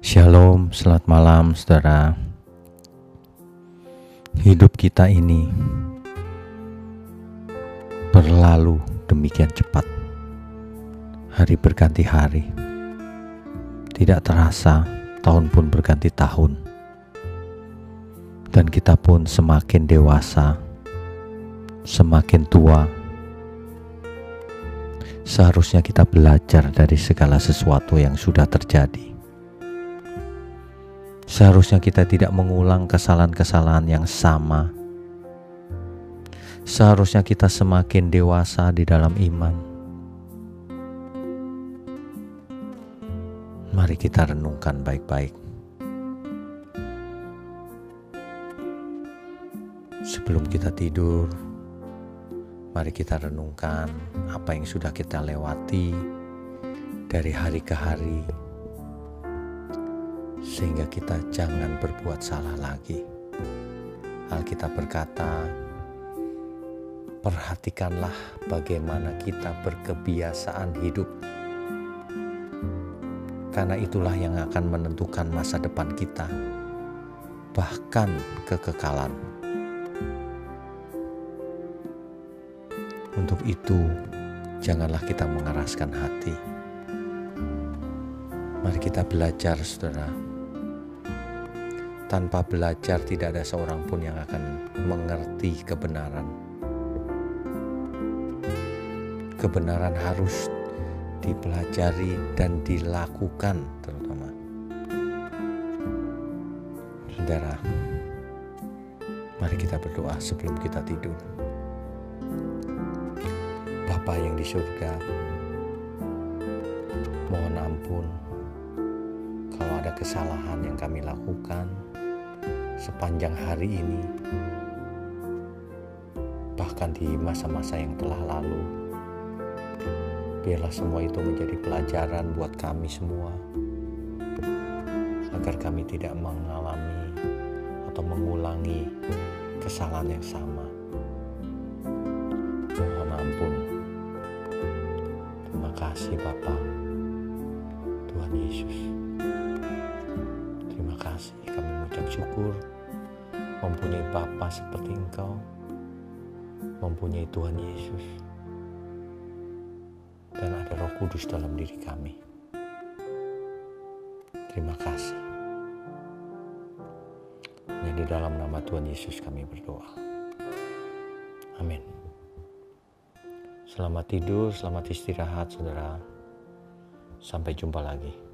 Shalom, selamat malam saudara. Hidup kita ini berlalu demikian cepat. Hari berganti hari. Tidak terasa tahun pun berganti tahun. Dan kita pun semakin dewasa, semakin tua. Seharusnya kita belajar dari segala sesuatu yang sudah terjadi Seharusnya kita tidak mengulang kesalahan-kesalahan yang sama. Seharusnya kita semakin dewasa di dalam iman. Mari kita renungkan baik-baik. Sebelum kita tidur, mari kita renungkan apa yang sudah kita lewati dari hari ke hari sehingga kita jangan berbuat salah lagi. Alkitab berkata, perhatikanlah bagaimana kita berkebiasaan hidup. Karena itulah yang akan menentukan masa depan kita, bahkan kekekalan. Untuk itu, janganlah kita mengeraskan hati. Mari kita belajar, saudara tanpa belajar, tidak ada seorang pun yang akan mengerti kebenaran. Kebenaran harus dipelajari dan dilakukan, terutama. Saudara, mari kita berdoa sebelum kita tidur. Bapa yang di surga, mohon ampun kalau ada kesalahan yang kami lakukan sepanjang hari ini, bahkan di masa-masa yang telah lalu. Biarlah semua itu menjadi pelajaran buat kami semua, agar kami tidak mengalami atau mengulangi kesalahan yang sama. Mohon ampun. Terima kasih Bapak, Tuhan Yesus kasih, kami mengucap syukur mempunyai Bapa seperti Engkau, mempunyai Tuhan Yesus, dan ada Roh Kudus dalam diri kami. Terima kasih. Hanya di dalam nama Tuhan Yesus kami berdoa. Amin. Selamat tidur, selamat istirahat, saudara. Sampai jumpa lagi.